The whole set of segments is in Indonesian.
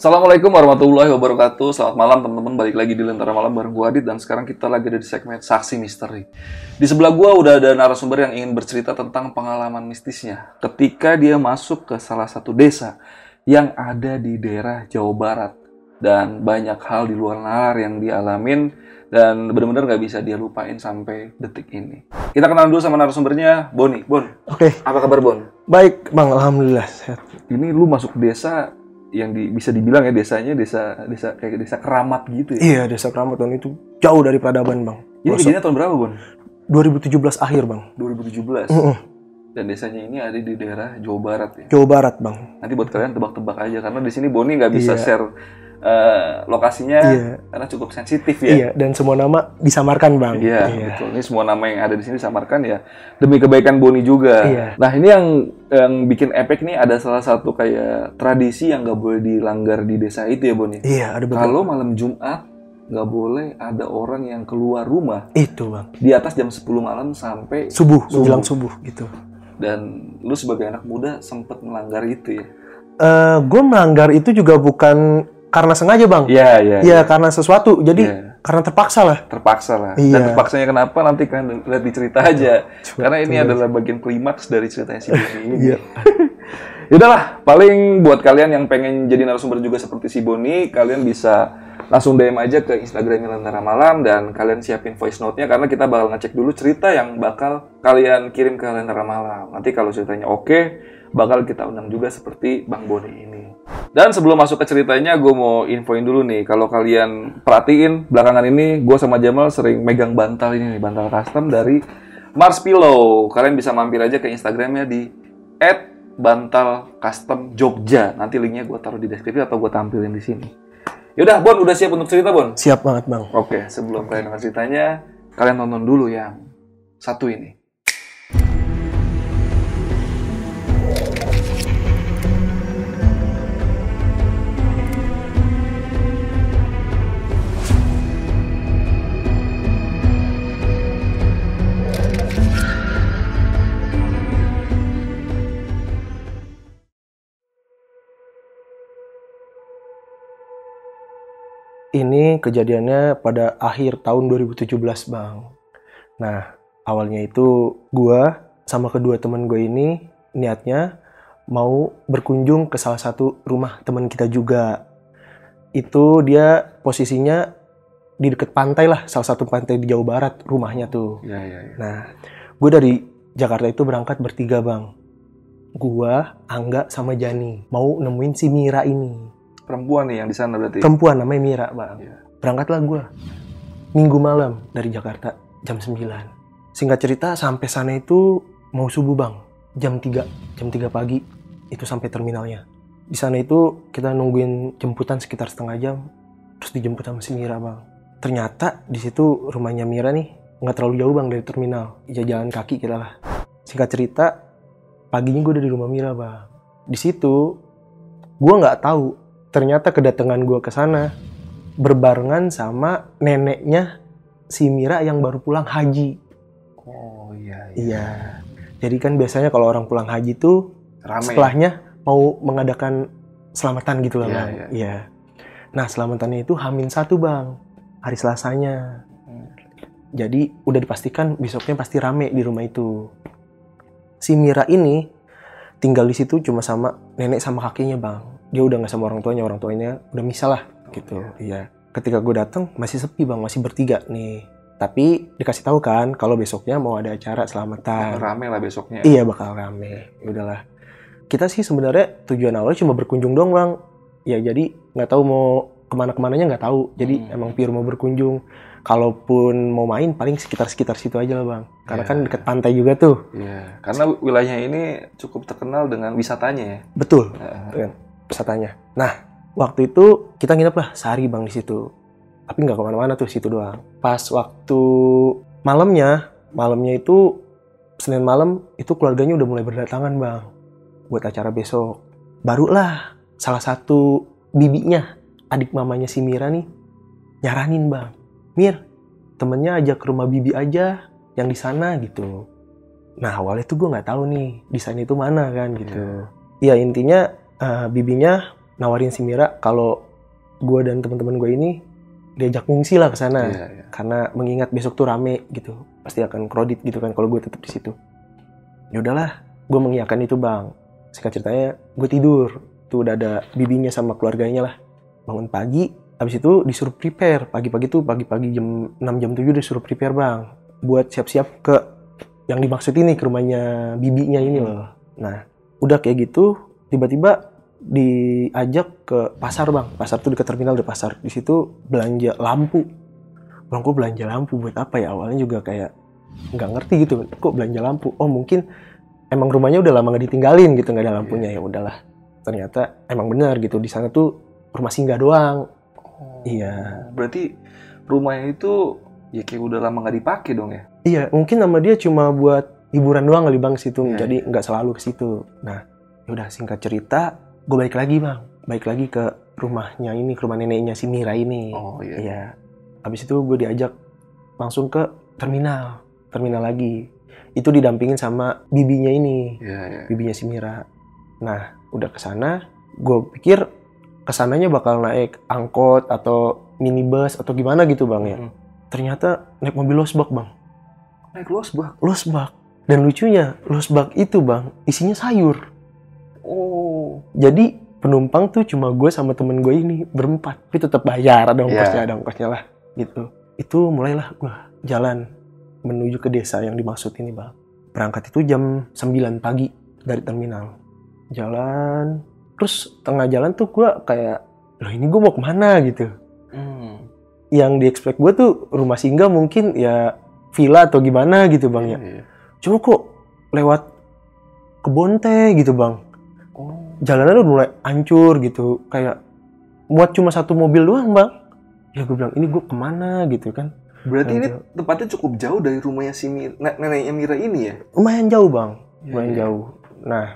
Assalamualaikum warahmatullahi wabarakatuh. Selamat malam teman-teman. Balik lagi di Lentera Malam bareng gue Adit Dan sekarang kita lagi ada di segmen Saksi Misteri. Di sebelah gue udah ada narasumber yang ingin bercerita tentang pengalaman mistisnya Ketika dia masuk ke salah satu desa Yang ada di daerah Jawa Barat. Dan banyak hal di luar nalar yang dialamin Dan benar-benar gak bisa dia lupain sampai detik ini. Kita kenal dulu sama narasumbernya Boni. Bon, Oke, apa kabar Bon? baik Bang, alhamdulillah sehat. Ini lu masuk desa yang di, bisa dibilang ya desanya desa desa kayak desa keramat gitu ya. Iya, Desa Keramat Bang itu jauh dari peradaban, Bang. Ini kejadiannya tahun berapa, Bon? 2017 akhir, Bang. 2017. Mm-mm. Dan desanya ini ada di daerah Jawa Barat ya. Jawa Barat, Bang. Nanti buat kalian tebak-tebak aja karena di sini Boni nggak bisa Iya. share eh, lokasinya Iya. karena cukup sensitif ya. Iya, dan semua nama disamarkan, Bang. Iya, betul. Ini semua nama yang ada di sini disamarkan ya demi kebaikan Boni juga. Iya. Nah, ini yang yang bikin efek nih ada salah satu kayak tradisi yang nggak boleh dilanggar di desa itu ya, Boni. Iya, ada beberapa. Kalau malam Jumat nggak boleh ada orang yang keluar rumah Itu, Bang. di atas jam 10 malam sampai Subuh, Subuh. menjelang subuh gitu. dan lu sebagai anak muda sempat melanggar itu ya. Eh, gue melanggar itu juga bukan karena sengaja, Bang. Iya, iya. Iya, karena sesuatu. Jadi Iya. karena terpaksa lah. Terpaksa lah. Iya. Dan terpaksanya kenapa nanti kalian lihat di cerita aja. Karena ini adalah bagian klimaks dari ceritanya si Boni ini. Iya. Yaudahlah, paling buat kalian yang pengen jadi narasumber juga seperti si Boni, kalian bisa langsung DM aja ke Instagramnya Lentera Malam dan kalian siapin voice note-nya karena kita bakal ngecek dulu cerita yang bakal kalian kirim ke Lentera Malam. Nanti kalau ceritanya oke, bakal kita undang juga seperti Bang Boni ini. Dan sebelum masuk ke ceritanya, gue mau infoin dulu nih, kalau kalian perhatiin belakangan ini, gue sama Jamal sering megang bantal ini nih, bantal custom dari Mars Pillow. Kalian bisa mampir aja ke Instagramnya di bantal custom Jogja. Nanti linknya gue taruh di deskripsi atau gue tampilin di sini. Yaudah, Bon, udah siap untuk cerita, Bon? Siap banget, Bang. Oke, sebelum kalian dengar ceritanya, kalian tonton dulu yang satu ini. Ini kejadiannya pada akhir tahun 2017, Bang. Nah, awalnya itu gua sama kedua teman gue ini niatnya mau berkunjung ke salah satu rumah teman kita juga. Itu dia posisinya di dekat pantai lah, salah satu pantai di Jawa Barat rumahnya tuh. Ya, ya, ya. Nah, gue dari Jakarta itu berangkat bertiga, Bang. Gua, Angga, sama Jani mau nemuin si Mira ini. Perempuan nih yang di sana berarti. Perempuan namanya Mira, Bang. Iya. Berangkatlah gue. Minggu malam dari Jakarta, jam 9. Singkat cerita, sampai sana itu mau subuh, Bang. Jam 3, jam 3 pagi, itu sampai terminalnya. Di sana itu kita nungguin jemputan sekitar setengah jam, terus dijemput sama si Mira, Bang. Ternyata di situ rumahnya Mira nih, nggak terlalu jauh, Bang, dari terminal. Ya jalan kaki kita lah. Singkat cerita, paginya gue udah di rumah Mira, Bang. Di situ, gue nggak tahu ternyata kedatangan gue ke sana berbarengan sama neneknya si Mira yang baru pulang haji. Oh iya, iya. Iya. Jadi kan biasanya kalau orang pulang haji tuh Rame. setelahnya mau mengadakan selamatan gitu lah Iya, bang. iya. Iya. Nah selamatannya itu Hamin satu bang, hari Selasanya. Hmm. Jadi udah dipastikan besoknya pasti rame di rumah itu. Si Mira ini tinggal di situ cuma sama nenek sama kakeknya bang. Dia udah nggak sama orang tuanya, orang tuanya udah misah lah gitu. Iya. Ketika gue datang masih sepi bang, masih bertiga nih. Tapi dikasih tahu kan kalau besoknya mau ada acara selamatan. Rame lah besoknya. Iya bakal rame. Ya udahlah. Kita sih sebenarnya tujuan awalnya cuma berkunjung doang bang. Ya jadi nggak tahu mau ke mana-kemananya nggak tahu. Jadi Hmm. emang pure mau berkunjung. Kalaupun mau main paling sekitar-sekitar situ aja lah bang. Karena Iya. kan deket pantai juga tuh. Iya, karena wilayahnya ini cukup terkenal dengan wisatanya ya. Betul. Heeh. Wisatanya. Nah waktu itu kita nginep lah sehari bang di situ. Tapi nggak ke mana-mana tuh situ doang. Pas waktu malamnya malamnya itu Senin malam itu keluarganya udah mulai berdatangan bang buat acara besok. Barulah salah satu bibinya adik mamanya si Mira nih nyaranin bang Mir temennya ajak ke rumah bibi aja yang di sana gitu. Nah awalnya tuh gue nggak tahu nih di sana itu mana kan gitu. Ya intinya eh, bibinya nawarin si Mira kalau gue dan teman-teman gue ini diajak ngungsi lah ke sana. Iya, iya. karena mengingat besok tuh rame gitu pasti akan kredit gitu kan kalau gue tetap di situ. Ya udahlah gue mengiyakan itu bang. Singkat ceritanya gue tidur. Tuh udah ada bibinya sama keluarganya lah. Bangun pagi habis itu disuruh prepare. Pagi-pagi tuh pagi-pagi jam 6 jam 7 disuruh prepare bang. Buat siap-siap ke yang dimaksud ini ke rumahnya bibinya ini loh. Nah udah kayak gitu tiba-tiba diajak ke pasar bang. Pasar tuh dekat terminal ada pasar. Di situ belanja lampu. Bang kok belanja lampu? Buat apa ya? Awalnya juga kayak nggak ngerti gitu. Kok belanja lampu? Oh mungkin emang rumahnya udah lama nggak ditinggalin gitu nggak ada lampunya. Ya udahlah. Ternyata emang benar gitu. Di sana tuh rumah singgah doang. Iya. Berarti rumahnya itu ya kayak udah lama nggak dipakai dong ya? iya mungkin nama dia cuma buat hiburan doang kali bang situ. Iya, jadi nggak selalu ke situ. Nah ya udah singkat cerita gue balik lagi bang balik lagi ke rumahnya ini ke rumah neneknya si Mira ini Oh iya. Iya. Habis itu gue diajak langsung ke terminal, terminal lagi. Itu didampingin sama bibinya ini, Iya, iya. bibinya si Mira. Nah, udah ke sana, gue pikir ke sananya bakal naik angkot atau minibus atau gimana gitu bang ya. Mm. Ternyata naik mobil losbak bang, Naik losbak. losbak. Dan lucunya losbak itu bang isinya sayur. Oh. Jadi penumpang tuh cuma gue sama temen gue ini berempat, tapi tetap bayar ada ongkosnya, Iya. ada ongkosnya lah gitu. Itu mulailah gue jalan menuju ke desa yang dimaksud ini bang. Berangkat itu jam 9 pagi dari terminal. Jalan, terus tengah jalan tuh gue kayak, loh ini gue mau ke mana gitu. Hmm. Yang di expect gue tuh rumah singgah mungkin ya villa atau gimana gitu bang ya. Iya. Cuma kok lewat kebun teh gitu bang. Jalanan udah mulai hancur gitu kayak muat cuma satu mobil doang bang ya gue bilang ini gue ke mana gitu kan Berarti ini Hancur. tempatnya cukup jauh dari rumahnya si Mira, ne- neneknya Mira ini ya? lumayan jauh bang lumayan Iya, iya. jauh nah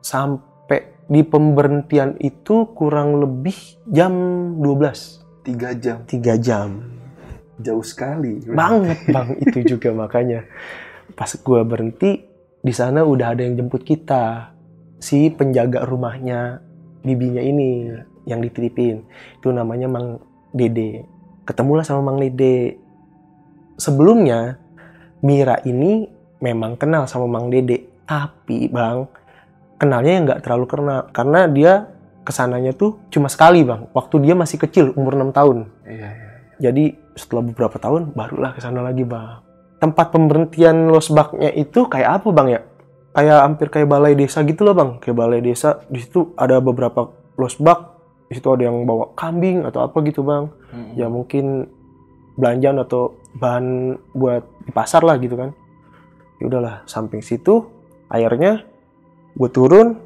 sampai di pemberhentian itu kurang lebih jam 12 Tiga jam. tiga jam Jauh sekali. banget bang itu juga makanya pas gue berhenti di sana udah ada yang jemput kita si penjaga rumahnya bibinya ini yang dititipin itu namanya Mang Dede ketemulah sama Mang Dede sebelumnya Mira ini memang kenal sama Mang Dede tapi bang kenalnya yang nggak terlalu kenal karena dia ke sananya tuh cuma sekali bang waktu dia masih kecil umur 6 tahun Iya, iya. jadi setelah beberapa tahun barulah ke sana lagi bang. Tempat pemberhentian losbaknya itu kayak apa bang ya? Kayak hampir kayak balai desa gitu loh bang. Kayak balai desa di situ ada beberapa losbak. Di situ ada yang bawa kambing atau apa gitu bang. Hmm. Ya mungkin belanjaan atau bahan buat di pasar lah gitu kan. Ya udahlah samping situ airnya gue turun.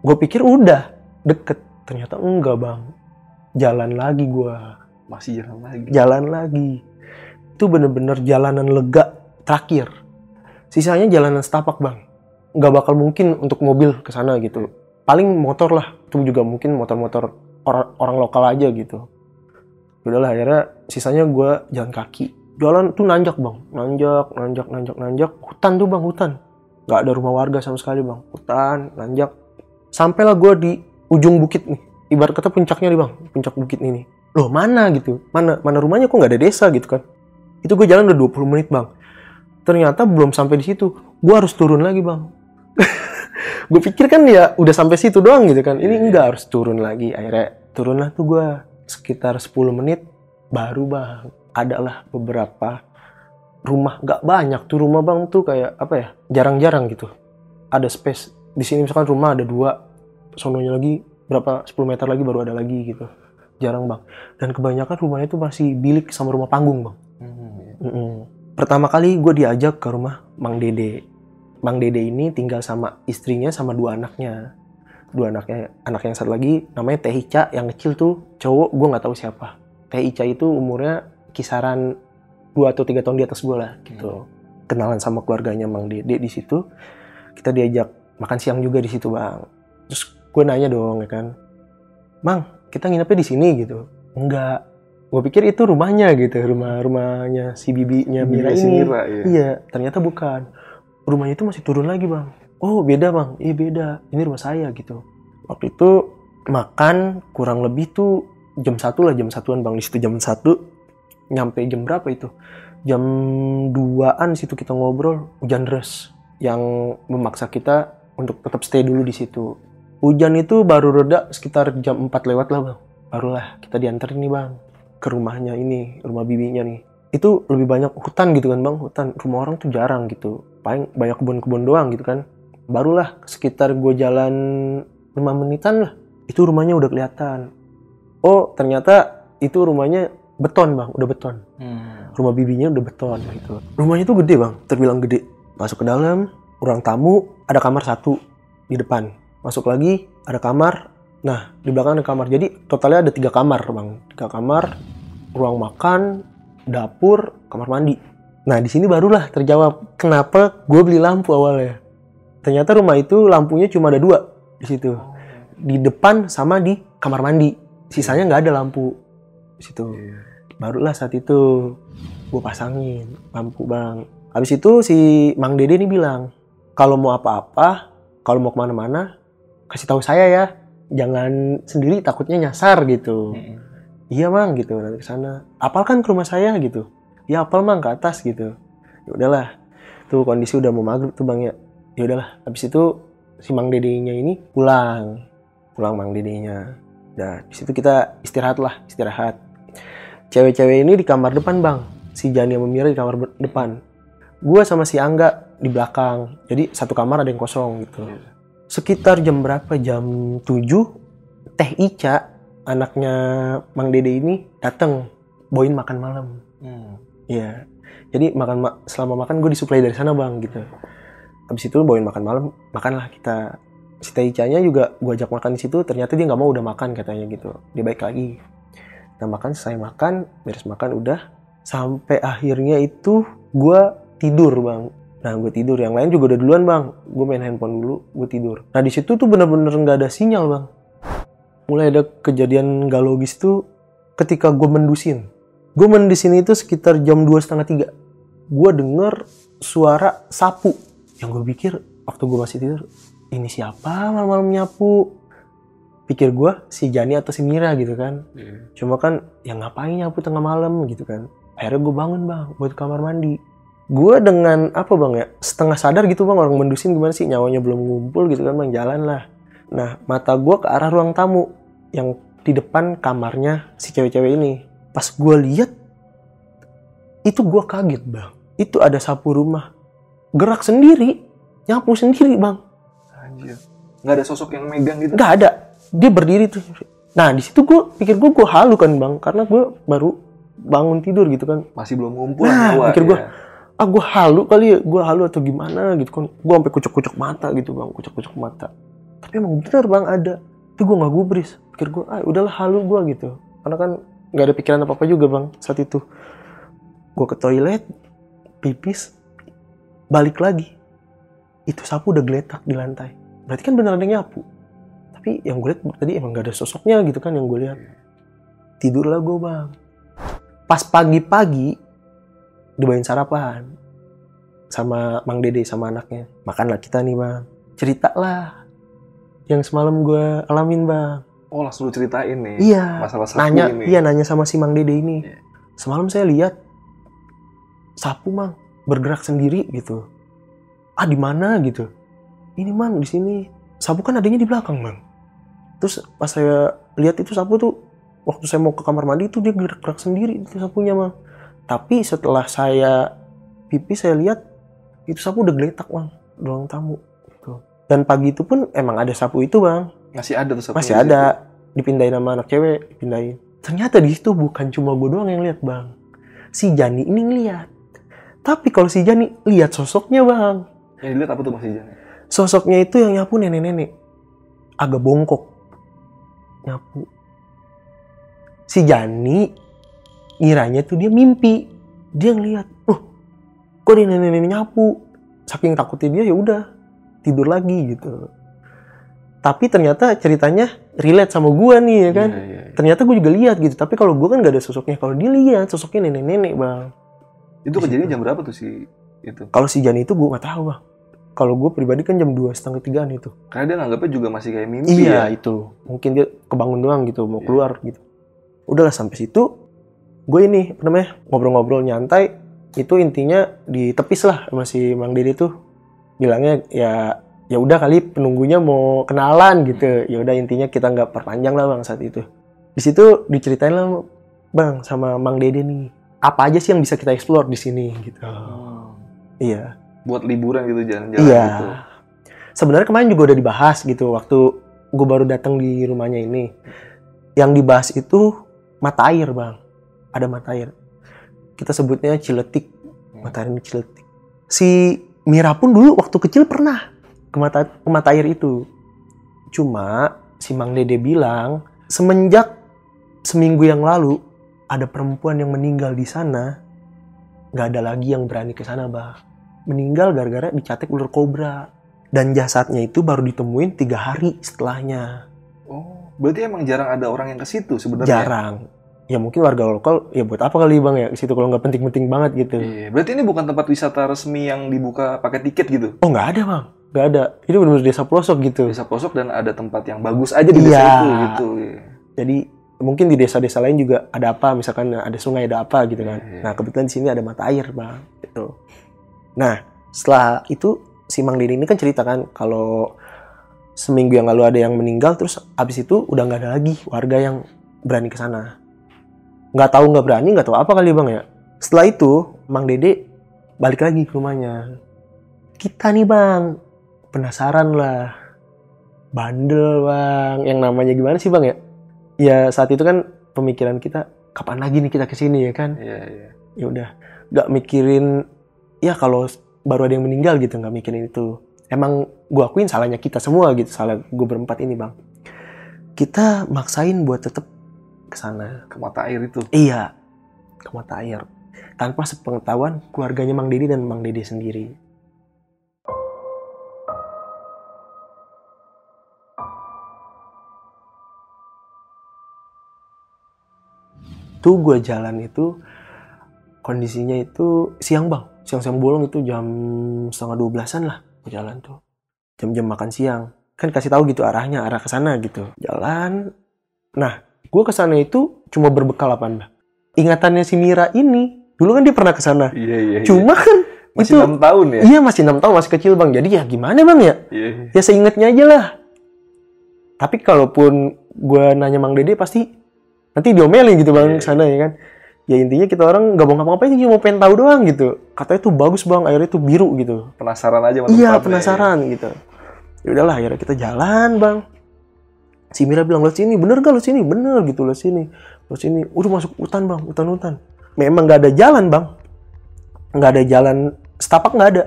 Gue pikir udah deket. Ternyata enggak bang. Jalan lagi gue Masih jalan lagi. jalan lagi. Itu bener-bener jalanan lega terakhir. Sisanya jalanan setapak bang. Nggak bakal mungkin untuk mobil ke sana gitu. Paling motor lah. Itu juga mungkin motor-motor orang, orang lokal aja gitu. Udahlah akhirnya sisanya gue jalan kaki. Jalan tuh nanjak bang. Nanjak, nanjak, nanjak, nanjak. Hutan tuh bang, hutan. Nggak ada rumah warga sama sekali bang. Hutan, nanjak. Sampailah gue di ujung bukit nih. Ibarat kata puncaknya nih bang. Puncak bukit ini loh mana gitu mana mana rumahnya kok nggak ada desa gitu kan itu gue jalan udah 20 menit bang ternyata belum sampai di situ gue harus turun lagi bang gue pikir kan ya udah sampai situ doang gitu kan. Ini Iya. enggak harus turun lagi. Akhirnya turunlah tuh gue sekitar 10 menit baru bang adalah beberapa rumah. Nggak banyak tuh rumah bang tuh kayak apa ya jarang-jarang gitu. Ada space. Di sini misalkan rumah ada dua sononya lagi berapa 10 meter lagi baru ada lagi gitu. Jarang bang. Dan kebanyakan rumahnya itu masih bilik sama rumah panggung bang. Hmm, iya. Pertama kali gue diajak ke rumah Mang Dede Mang Dede ini tinggal sama istrinya sama dua anaknya. Dua anaknya anak yang satu lagi namanya Teh Ica yang kecil tuh cowok gue nggak tahu siapa. Teh Ica itu umurnya kisaran dua atau tiga tahun di atas gue lah gitu. Kenalan sama keluarganya Mang Dede di situ. Kita diajak makan siang juga di situ bang. Terus gue nanya dong ya kan. Mang kita nginepnya di sini gitu. Enggak. Gue pikir itu rumahnya gitu rumah rumahnya si bibinya Mira ini. Mira, iya. Iya, ternyata bukan. Rumahnya itu masih turun lagi, Bang. Oh, beda, Bang. Iya, beda. Ini rumah saya gitu. Waktu itu makan kurang lebih tuh jam satu lah, jam satuan, Bang. Di situ jam satu nyampe jam berapa itu? Jam 2-an situ kita ngobrol, hujan deras yang memaksa kita untuk tetap stay dulu di situ. Hujan itu baru reda sekitar jam 4 lewat lah, Bang. Barulah kita dianterin nih, Bang, ke rumahnya ini, rumah bibinya nih itu lebih banyak hutan gitu kan bang hutan rumah orang tuh jarang gitu paling banyak kebun-kebun doang gitu kan. Barulah sekitar gue jalan 5 menitan lah itu rumahnya udah kelihatan. Oh ternyata itu rumahnya beton bang udah beton. Hmm. rumah bibinya udah beton gitu. Rumahnya tuh gede bang terbilang gede. Masuk ke dalam ruang tamu ada kamar satu di depan. Masuk lagi ada kamar. Nah di belakang ada kamar. Jadi totalnya ada tiga kamar bang. Tiga kamar ruang makan dapur kamar mandi nah di sini barulah terjawab kenapa gue beli lampu awalnya? Ternyata rumah itu lampunya cuma ada dua di situ. Di depan sama di kamar mandi. Sisanya nggak ada lampu di situ. Iya. barulah saat itu gue pasangin lampu bang. Habis itu si Mang Dede ini bilang kalau mau apa-apa kalau mau ke mana-mana kasih tahu saya ya. Jangan sendiri takutnya nyasar gitu. Iya mang gitu nanti ke sana. Apal kan ke rumah saya gitu ya apal mang ke atas gitu. Ya udahlah. Tuh kondisi udah mau maghrib tuh bang ya. Ya udahlah. Habis itu si Mang Dedenya ini pulang. Pulang Mang Dedenya. Nah di situ kita istirahat lah istirahat. Cewek-cewek ini di kamar depan bang. Si Jani sama Mira di kamar depan. Gue sama si Angga di belakang. Jadi satu kamar ada yang kosong gitu. Iya. sekitar jam berapa? Jam 7 Teh Ica anaknya Mang Dede ini datang bawain makan malam. Hmm. Iya. Jadi makan ma- selama makan gue disuplai dari sana bang gitu. Habis itu bawain makan malam, makanlah kita. Si Teh Ica-nya juga gue ajak makan di situ. Ternyata dia nggak mau udah makan katanya gitu. Dia baik lagi. Kita makan, selesai makan, beres makan udah. Sampai akhirnya itu gue tidur bang. Nah gue tidur. Yang lain juga udah duluan bang. Gue main handphone dulu, gue tidur. Nah di situ tuh bener-bener nggak ada sinyal bang. Mulai ada kejadian gak logis tuh ketika gue mendusin gue main di sini itu sekitar jam dua setengah tiga. Gue denger suara sapu. Yang gue pikir waktu gue masih tidur ini siapa malam-malam nyapu? Pikir gue si Jani atau si Mira gitu kan. Iya. cuma kan yang ngapain nyapu tengah malam? gitu kan. Akhirnya gue bangun bang buat kamar mandi. Gue dengan apa bang ya setengah sadar gitu bang orang mendusin gimana sih nyawanya belum ngumpul gitu kan bang jalan lah nah mata gue ke arah ruang tamu yang di depan kamarnya si cewek-cewek ini pas gue lihat itu gue kaget bang. Itu ada sapu rumah. Gerak sendiri nyapu sendiri bang. Anjir. Nggak ada sosok yang megang gitu. nggak ada. Dia berdiri tuh. Nah di situ gue pikir gue gue halu kan bang. Karena gue baru bangun tidur gitu kan. Masih belum ngumpul Nah, nyawa, pikir gua, ya. ah gue halu kali ya? Gue halu atau gimana? Gitu kan. Gue sampai kucuk-kucuk mata gitu bang. Kucuk-kucuk mata. Tapi emang bener bang ada. Tapi gue nggak gubris. Pikir gue ah udahlah halu gue gitu. Karena kan nggak ada pikiran apa apa juga bang saat itu. Gue ke toilet pipis balik lagi. Itu sapu udah geletak di lantai. Berarti kan beneran yang nyapu. Tapi yang gue lihat tadi emang gak ada sosoknya gitu kan yang gue lihat. Tidurlah gue bang. Pas pagi-pagi dibawain sarapan sama Mang Dede sama anaknya. Makanlah kita nih bang. Cerita lah yang semalam gue alamin bang Oh langsung lu ceritain nih. iya Masalah sapu nanya ini. iya nanya sama si Mang Dede ini Iya. semalam saya lihat sapu mang bergerak sendiri gitu ah di mana gitu ini mang di sini sapu kan adanya di belakang mang terus pas saya lihat itu sapu tuh waktu saya mau ke kamar mandi itu dia gerak-gerak sendiri itu sapunya mang tapi setelah saya pipi saya lihat itu sapu udah geletak bang di ruang tamu gitu. dan pagi itu pun emang ada sapu itu bang Masih ada tuh masih ada. dipindahin sama anak cewek dipindahin. Ternyata di situ bukan cuma gue doang yang lihat bang. Si Jani ini ngeliat. Tapi kalau si Jani lihat sosoknya bang. Yang dilihat apa tuh Mas Ijan? sosoknya itu yang nyapu nenek-nenek. Agak bongkok. Nyapu. Si Jani ngiranya tuh dia mimpi. Dia ngeliat loh kok dia nenek-nenek nyapu? Saking takutnya dia ya udah tidur lagi gitu tapi ternyata ceritanya relate sama gua nih ya kan? Iya, iya, iya. ternyata gue juga lihat gitu. Tapi kalau gua kan gak ada sosoknya. Kalau dia lihat sosoknya nenek-nenek bang. Itu kejadian jam berapa tuh si itu? kalau si Jani itu gua nggak tahu bang. Kalau gue pribadi kan jam dua setengah tigaan itu Karena dia nganggapnya juga masih kayak mimpi iya ya. itu. Mungkin dia kebangun doang gitu mau Iya. keluar gitu. Udahlah sampai situ gue ini apa namanya ngobrol-ngobrol nyantai. Itu intinya ditepis lah sama si Mang Dede tuh. Bilangnya ya ya udah kali penunggunya mau kenalan gitu ya udah intinya kita nggak perpanjang lah bang saat itu di situ diceritain lah bang sama Mang Dede nih apa aja sih yang bisa kita explore di sini gitu Oh. iya Buat liburan gitu jalan-jalan Iya. gitu. Sebenarnya kemarin juga udah dibahas gitu waktu gue baru datang di rumahnya ini. Yang dibahas itu mata air bang. Ada mata air. Kita sebutnya ciletik. Mata air ini ciletik. Si Mira pun dulu waktu kecil pernah ke mata, ke mata air itu. Cuma si Mang Dede bilang semenjak seminggu yang lalu ada perempuan yang meninggal di sana. Nggak ada lagi yang berani ke sana bang meninggal gara-gara dicatek ular kobra. Dan jasadnya itu baru ditemuin tiga hari setelahnya. Oh, berarti emang jarang ada orang yang ke situ sebenarnya. jarang. Ya mungkin warga lokal ya buat apa kali bang ya ke situ kalau nggak penting-penting banget gitu. Iya, berarti ini bukan tempat wisata resmi yang dibuka pakai tiket gitu. oh nggak ada bang nggak ada. Itu benar-benar desa pelosok gitu. Desa pelosok dan ada tempat yang bagus aja di desa Iya. itu gitu. Jadi mungkin di desa-desa lain juga ada apa misalkan ada sungai ada apa gitu kan. Iya, iya. nah kebetulan di sini ada mata air bang gitu. Nah setelah itu si Mang Dede ini kan cerita kan kalau seminggu yang lalu ada yang meninggal terus abis itu udah nggak ada lagi warga yang berani ke sana. Nggak tahu nggak berani nggak tahu apa kali bang ya. Setelah itu Mang Dede balik lagi ke rumahnya. Kita nih bang penasaran lah. Bandel bang. Yang namanya gimana sih bang ya? Ya saat itu kan pemikiran kita kapan lagi nih kita ke sini ya kan? Iya, iya. ya udah nggak mikirin ya kalau baru ada yang meninggal gitu nggak mikirin itu. Emang gua akuin salahnya kita semua gitu salah gue berempat ini bang. Kita maksain buat tetap ke sana. Ke mata air itu. iya ke mata air. Tanpa sepengetahuan keluarganya Mang Dede dan Mang Dede sendiri tuh gue jalan itu kondisinya itu siang bang siang-siang bolong itu jam setengah dua belasan lah gue jalan tuh jam-jam makan siang kan kasih tahu gitu arahnya arah ke sana gitu jalan nah gue ke sana itu cuma berbekal apa mbak ingatannya si Mira ini dulu kan dia pernah ke sana Iya, iya. iya. cuma kan masih itu- enam tahun ya. iya masih enam tahun masih kecil bang jadi ya gimana bang ya Iya. iya. ya seingetnya aja lah tapi kalaupun gue nanya Mang Dede pasti nanti diomelin gitu bang ke sana ya kan. Ya intinya kita orang nggak mau ngapa-ngapain cuma pengen tahu doang gitu. Katanya tuh bagus bang airnya tuh biru gitu. Penasaran aja iya penasaran gitu. Ya udahlah akhirnya kita jalan bang. Si Mira bilang lo sini bener gak lo sini? Bener gitu lo sini. Lo sini. Udah masuk hutan bang hutan hutan. Memang nggak ada jalan bang. Nggak ada jalan setapak nggak ada.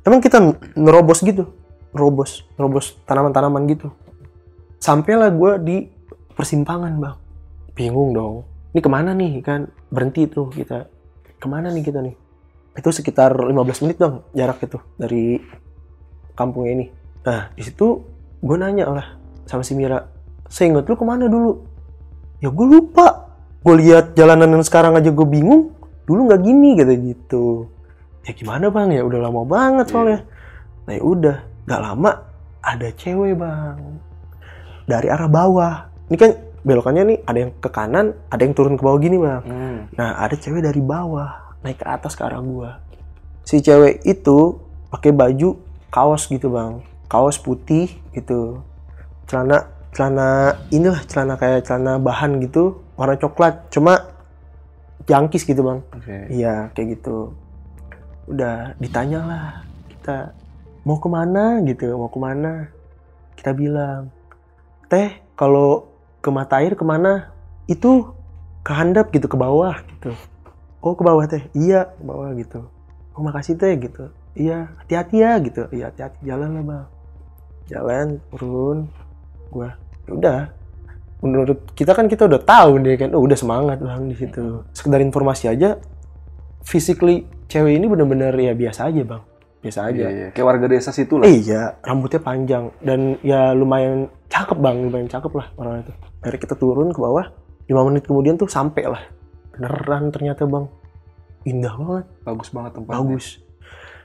Emang kita nerobos gitu. Nerobos nerobos tanaman-tanaman gitu. Sampailah gue di persimpangan bang bingung dong. Ini ke mana nih kan? Berhenti tuh kita. Ke mana nih kita nih? Itu sekitar 15 menit dong jarak itu dari kampung ini. Nah di situ gue nanya lah sama si Mira saya ingat lu ke mana dulu? Ya gue lupa. Gue lihat jalanan yang sekarang aja gue bingung. Dulu nggak gini kata gitu. Ya gimana bang? Ya udah lama banget soalnya. Nah ya udah nggak lama ada cewek bang dari arah bawah. Ini kan belokannya nih ada yang ke kanan ada yang turun ke bawah gini bang Hmm. Nah, ada cewek dari bawah naik ke atas ke arah gua. Si cewek itu pakai baju kaos gitu, Bang. Kaos putih gitu. Celana celana inilah celana kayak celana bahan gitu, warna coklat. Cuma jangkis gitu, Bang. Oke. Iya, kayak gitu. Udah ditanya lah kita mau ke mana gitu, mau ke mana? Kita bilang, teh kalau ke mata air ke mana? Itu ke handap gitu, ke bawah gitu. Oh ke bawah teh? Iya ke bawah gitu. Oh makasih teh gitu. Iya hati-hati ya gitu. Iya hati-hati jalan lah bang. Jalan turun. gue ya udah menurut kita kan kita udah tahu nih kan oh, udah semangat bang di situ sekedar informasi aja physically cewek ini bener-bener ya biasa aja bang biasa aja. Iya, iya. Kayak warga desa situ lah. Iya rambutnya panjang dan ya lumayan cakep bang. Lumayan cakep lah orang itu dari kita turun ke bawah. Lima menit kemudian tuh sampai lah. Beneran ternyata bang. Indah banget. Bagus banget tempatnya. bagus.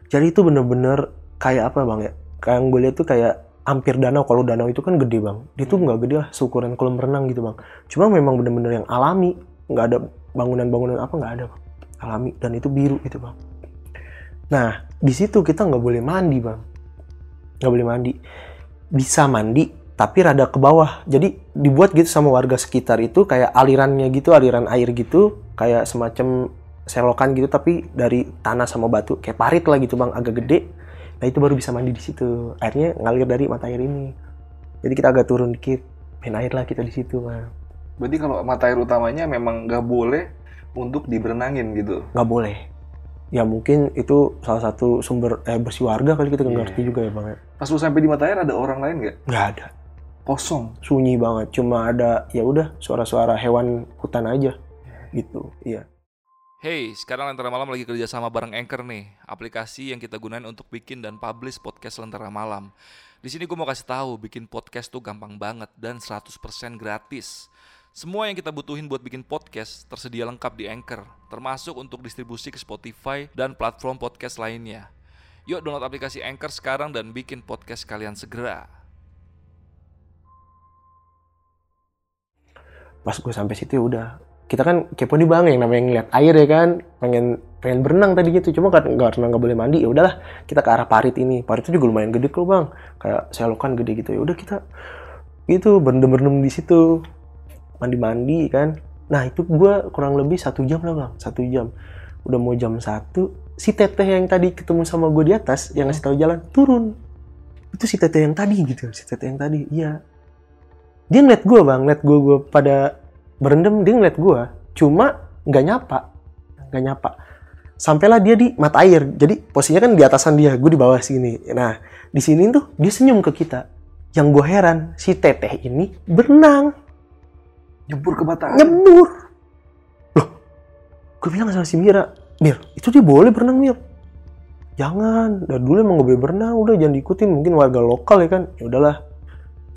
Jadi itu bener-bener kayak apa bang ya? Kayak yang gue lihat tuh kayak hampir danau. Kalau danau itu kan gede bang. Dia tuh nggak gede lah seukuran kolam renang gitu bang. Cuma memang bener-bener yang alami. Nggak ada bangunan-bangunan apa nggak ada bang. Alami. Dan itu biru gitu bang nah di situ kita nggak boleh mandi bang. Nggak boleh mandi. Bisa mandi tapi rada ke bawah. Jadi dibuat gitu sama warga sekitar itu kayak alirannya gitu aliran air gitu kayak semacam selokan gitu tapi dari tanah sama batu. Kayak parit lah gitu bang agak gede. Nah itu baru bisa mandi di situ. Airnya ngalir dari mata air ini. Jadi kita agak turun dikit. Main air lah kita di situ bang. Berarti kalau mata air utamanya memang nggak boleh untuk diberenangin gitu. nggak boleh ya mungkin itu salah satu sumber air bersih warga kali kita nggak Iya. ngerti juga ya bang ya. Pas lu sampai di mata air ada orang lain nggak? nggak ada Kosong. sunyi banget cuma ada ya udah suara-suara hewan hutan aja gitu iya Hey, sekarang Lentera Malam lagi kerja sama bareng Anchor nih, aplikasi yang kita gunain untuk bikin dan publish podcast Lentera Malam. Di sini gue mau kasih tahu, bikin podcast tuh gampang banget dan 100% gratis. Semua yang kita butuhin buat bikin podcast tersedia lengkap di Anchor, termasuk untuk distribusi ke Spotify dan platform podcast lainnya. Yuk download aplikasi Anchor sekarang dan bikin podcast kalian segera. pas gue sampai situ ya udah. Kita kan kepo nih bang yang namanya ngeliat air ya kan? Pengen pengen berenang tadi gitu. Cuma kan nggak karena nggak boleh mandi. Ya udahlah kita ke arah parit ini. Parit itu juga lumayan gede kok bang. Kayak selokan gede gitu. Ya udah kita itu berendam berendam di situ mandi mandi kan. Nah itu gue kurang lebih satu jam lah bang. Satu jam. Udah mau jam satu si teteh yang tadi ketemu sama gue di atas yang ngasih tahu jalan turun. Itu si teteh yang tadi gitu. Si teteh yang tadi iya. Dia ngeliat gue bang. Ngeliat gue gue pada berendam dia ngeliat gue cuma nggak nyapa. Nggak nyapa. Sampailah dia di mata air. Jadi posisinya kan di atasan dia. Gue di bawah sini. Nah di sini tuh dia senyum ke kita. Yang gue heran si teteh ini berenang Nyebur ke air. nyebur. Loh gue bilang sama si Mira Mir itu dia boleh berenang Mir. Jangan dari dulu emang gak boleh berenang udah jangan diikutin mungkin warga lokal ya kan. Ya udahlah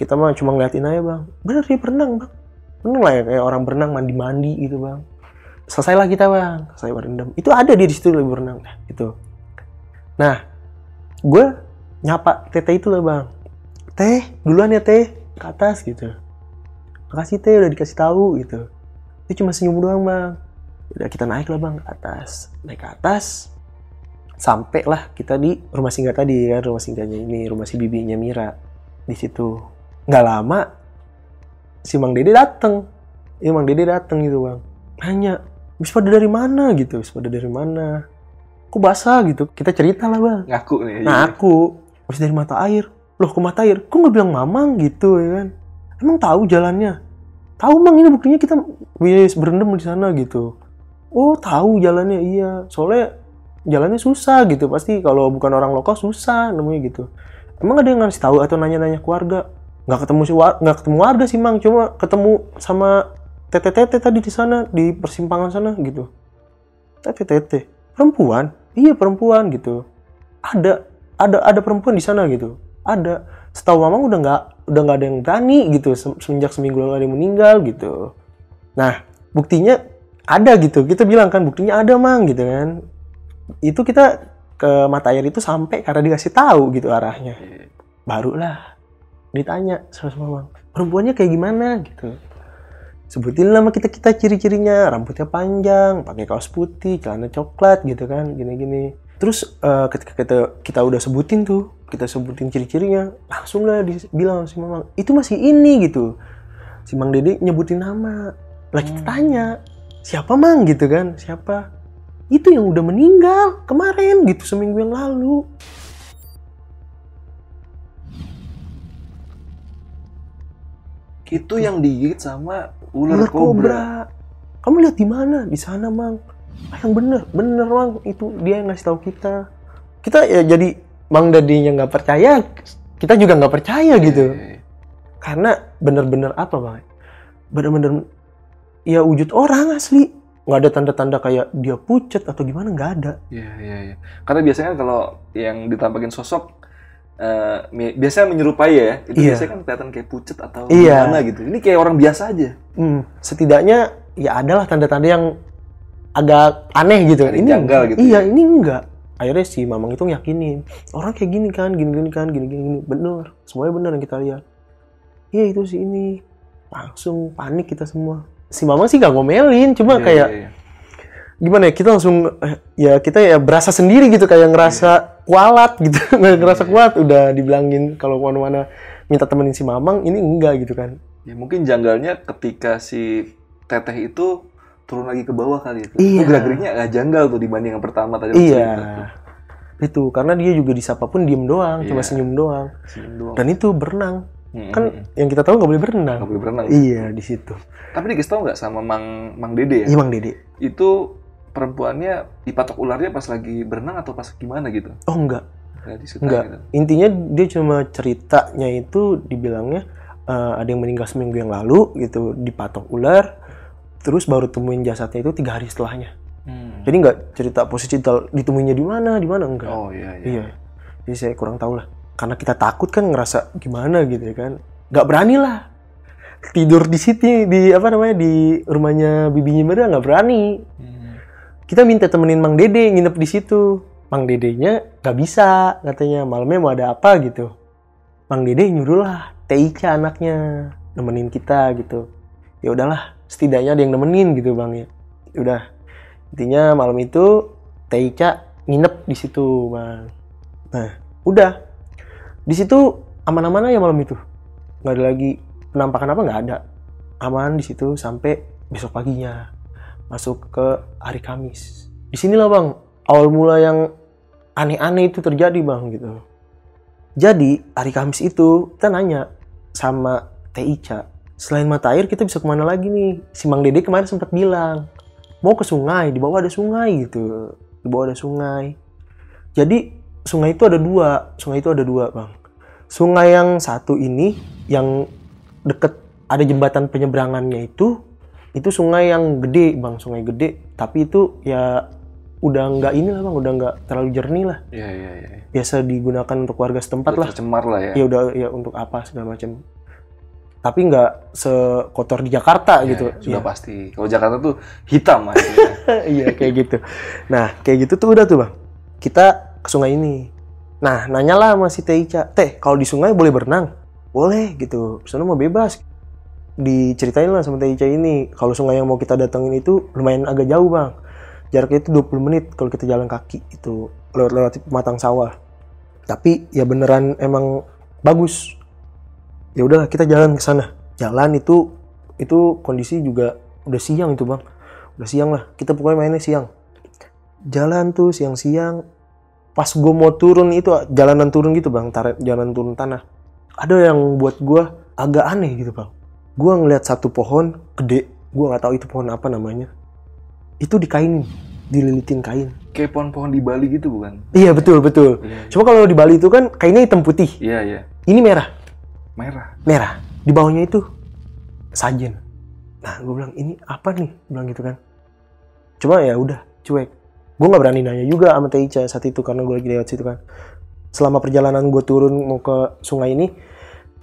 kita mah cuma ngeliatin aja bang. Bener dia berenang bang. Bener lah ya kayak orang berenang mandi mandi gitu bang. Selesailah kita bang selesai berendam. Itu ada dia di situ lagi berenang. Nah itu nah gue nyapa teteh itu lah bang. Teh duluan ya teh ke atas gitu makasih teh udah dikasih tahu gitu. Dia cuma senyum doang bang. Udah kita naik lah bang ke atas. Naik ke atas sampai lah kita di rumah singgah tadi kan rumah singgahnya ini rumah si bibinya Mira di situ. Nggak lama si Mang Dede dateng. Iya Mang Dede dateng gitu bang. Nanya bis pada dari mana? gitu bis pada dari mana? Kok basah gitu. Kita cerita lah bang. Ngaku nih. Nah aku habis dari mata air. Loh ke mata air? Kok nggak bilang mamang? gitu ya kan? Emang tahu jalannya? Tahu mang ini buktinya kita wis berendam di sana gitu. Oh tahu jalannya iya. Soalnya jalannya susah gitu. Pasti kalau bukan orang lokal susah namanya gitu. Emang ada yang ngasih tahu atau nanya-nanya ke warga? Nggak ketemu si nggak ketemu warga sih mang. Cuma ketemu sama tete-tete tadi di sana di persimpangan sana gitu. Tete-tete perempuan? Iya perempuan gitu. Ada ada ada perempuan di sana gitu ada setahu mamang udah nggak udah nggak ada yang berani gitu se- semenjak seminggu lalu ada yang meninggal gitu. Nah buktinya ada gitu. Kita bilang kan buktinya ada mang gitu kan. Itu kita ke mata air itu sampai karena dikasih tahu gitu arahnya. Barulah ditanya sama mamang perempuannya kayak gimana? Gitu. Sebutin nama kita kita ciri-cirinya. Rambutnya panjang pakai kaos putih celana coklat gitu kan gini-gini terus eh, ketika kita kita udah sebutin tuh kita sebutin ciri-cirinya langsung lah dibilang si mamang itu masih ini gitu si mang dede nyebutin nama lah kita Hmm. tanya siapa mang gitu kan siapa itu yang udah meninggal kemarin gitu seminggu yang lalu Itu yang digigit sama ular, ular kobra. kobra. Kamu lihat di mana? Di sana, Mang. Ah, yang bener, bener, Mang. Itu dia yang ngasih tahu kita. Kita ya jadi Mang Dadinya nggak percaya, kita juga nggak percaya gitu. Iya. karena bener-bener apa bang bener-bener ya wujud orang asli nggak ada tanda-tanda kayak dia pucat atau gimana nggak ada Iya, iya, iya. Karena biasanya kalau yang ditampilkan sosok mi- biasanya menyerupai ya, itu Iya. biasanya kan kelihatan kayak pucet atau Iya. gimana gitu. Ini kayak orang biasa aja. Hmm, setidaknya ya adalah tanda-tanda yang agak aneh gitu. Ada janggal gitu Iya, ya. ini enggak. Akhirnya si Mamang itu yakinin orang kayak gini kan, gini-gini kan, gini-gini gini. bener. Semuanya bener yang kita lihat. Iya itu si ini. Langsung panik kita semua. Si Mamang sih gak ngomelin, cuma Iya, kayak iya, iya. gimana ya kita langsung ya kita ya berasa sendiri gitu kayak ngerasa kualat gitu ngerasa kuat udah dibilangin kalau ke mana-mana minta temenin si Mamang ini enggak gitu kan Ya mungkin janggalnya ketika si teteh itu turun lagi ke bawah kali itu. Iya. Itu gerak-geriknya agak janggal tuh dibanding yang pertama tadi. Iya. Itu karena dia juga disapa pun diem doang, cuma Iya. senyum doang. Senyum doang. Dan itu berenang. Mm, Kan yang kita tahu nggak boleh berenang. Nggak boleh berenang. Iya di situ. Tapi dikasih tau nggak sama Mang Mang Dede ya? Iya Bang Dede. Itu perempuannya dipatok ularnya pas lagi berenang atau pas gimana gitu? Oh enggak, enggak. gitu. Intinya dia cuma ceritanya itu dibilangnya eh, ada yang meninggal seminggu yang lalu gitu dipatok ular. Terus baru temuin jasadnya itu tiga hari setelahnya. Hmm. Jadi nggak cerita posisi ditemuinya di mana, di mana enggak. Oh iya iya. Iya. Jadi saya kurang tahu lah. Karena kita takut kan ngerasa gimana gitu ya kan. Nggak berani lah. Tidur di situ di apa namanya di rumahnya bibinya Mada nggak berani. Hmm. Kita minta temenin Mang Dede nginep di situ. Mang Dedenya nggak bisa katanya malamnya mau ada apa gitu. Mang Dede nyuruh lah Teica anaknya nemenin kita gitu. Ya udahlah setidaknya ada yang nemenin gitu bang ya. Udah. Intinya malam itu Teica nginep di situ bang. Nah udah. Di situ aman-aman aja malam itu. Nggak ada lagi penampakan apa nggak ada. Aman di situ sampai besok paginya masuk ke hari Kamis. Di sinilah bang awal mula yang aneh-aneh itu terjadi bang gitu. Jadi hari Kamis itu kita nanya sama Teh Ica selain mata air kita bisa ke mana lagi nih? Si Mang Dede kemarin sempat bilang mau ke sungai di bawah ada sungai gitu. Di bawah ada sungai. Jadi sungai itu ada dua. Sungai itu ada dua bang. Sungai yang satu ini yang deket ada jembatan penyeberangannya itu itu sungai yang gede bang. Sungai gede. Tapi itu ya udah nggak ini lah bang. Udah nggak terlalu jernih lah. Iya iya iya. biasa digunakan untuk warga setempat Udah lah. Tercemar lah ya. ya udah ya untuk apa segala macam tapi nggak sekotor di Jakarta Iya, gitu. iya, Sudah Iya. pasti. Kalau Jakarta tuh hitam aja. iya kayak gitu. Nah kayak gitu tuh udah tuh bang. Kita ke sungai ini. Nah nanyalah sama si Teh Ica teh kalau di sungai boleh berenang? Boleh gitu. Sana mau bebas. Diceritain lah sama Teh Ica ini kalau sungai yang mau kita datengin itu lumayan agak jauh bang. Jaraknya itu 20 menit kalau kita jalan kaki itu lewat-lewat pematang sawah. Tapi ya beneran emang bagus ya udahlah kita jalan ke sana. Jalan itu itu kondisi juga udah siang itu bang. Udah siang lah. Kita pokoknya mainnya siang. Jalan tuh siang-siang. Pas gue mau turun itu jalanan turun gitu bang. Tarik jalan turun tanah. Ada yang buat gue agak aneh gitu bang. Gue ngeliat satu pohon gede. Gue nggak tahu itu pohon apa namanya. Itu dikainin. Dililitin kain. Kayak pohon-pohon di Bali gitu bukan? iya betul betul. Iya. Cuma kalau di Bali itu kan kainnya hitam putih. Iya. iya. ini merah Merah. merah. Di bawahnya itu sajen nah gue bilang ini apa nih? Bilang gitu kan. Cuma ya udah cuek. Gue nggak berani nanya juga sama Teh Ica saat itu karena gue lagi lewat situ kan. Selama perjalanan gue turun mau ke sungai ini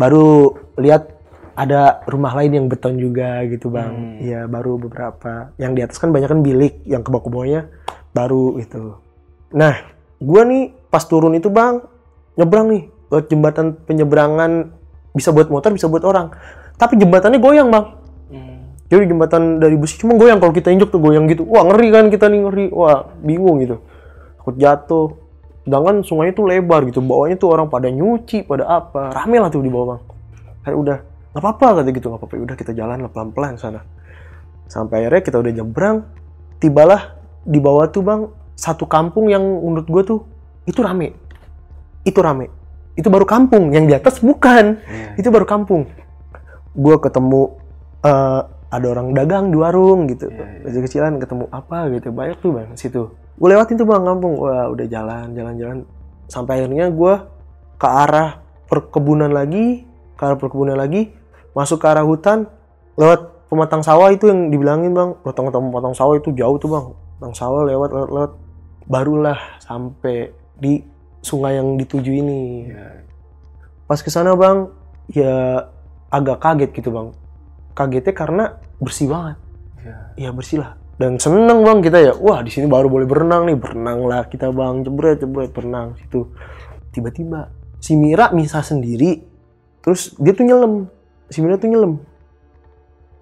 baru lihat ada rumah lain yang beton juga gitu bang. Hmm. Iya baru beberapa. Yang di atas kan banyak kan bilik yang ke bawah-bawahnya baru gitu. Nah gue nih pas turun itu bang nyebrang nih lewat jembatan penyeberangan bisa buat motor bisa buat orang. Tapi jembatannya goyang bang. Jadi jembatan dari besi cuma goyang kalau kita injek tuh goyang gitu. Wah ngeri kan kita nih ngeri. Wah bingung gitu. Takut jatuh. Sedangkan sungai itu lebar gitu. Bawahnya tuh orang pada nyuci pada apa. Rame lah tuh di bawah bang. Kayak udah nggak apa-apa kata gitu. Nggak apa-apa. Udah kita jalan pelan-pelan sana. Sampai akhirnya kita udah nyebrang tibalah di bawah tuh bang satu kampung yang menurut gue tuh itu rame. Itu rame itu baru kampung yang di atas bukan. Iya. itu baru kampung. Gue ketemu eh, ada orang dagang di warung gitu. Iya, iya. kecil-kecilan ketemu apa gitu. Banyak tuh bang situ. Gue lewatin tuh bang kampung. Wah udah jalan jalan jalan. Sampai akhirnya gue ke arah perkebunan lagi ke arah perkebunan lagi. Masuk ke arah hutan lewat pematang sawah itu yang dibilangin bang. Potong-potong pematang sawah itu jauh tuh bang. Pematang sawah lewat lewat lewat. Barulah sampai di sungai yang dituju ini. Iya. pas ke sana bang ya agak kaget gitu bang. Kagetnya karena bersih banget. Iya. ya bersih lah. Dan seneng bang kita ya. Wah di sini baru boleh berenang nih. Berenang lah kita bang. Jebret jebret berenang situ. Tiba-tiba si Mira misah sendiri terus dia tuh nyelam. Si Mira tuh nyelam.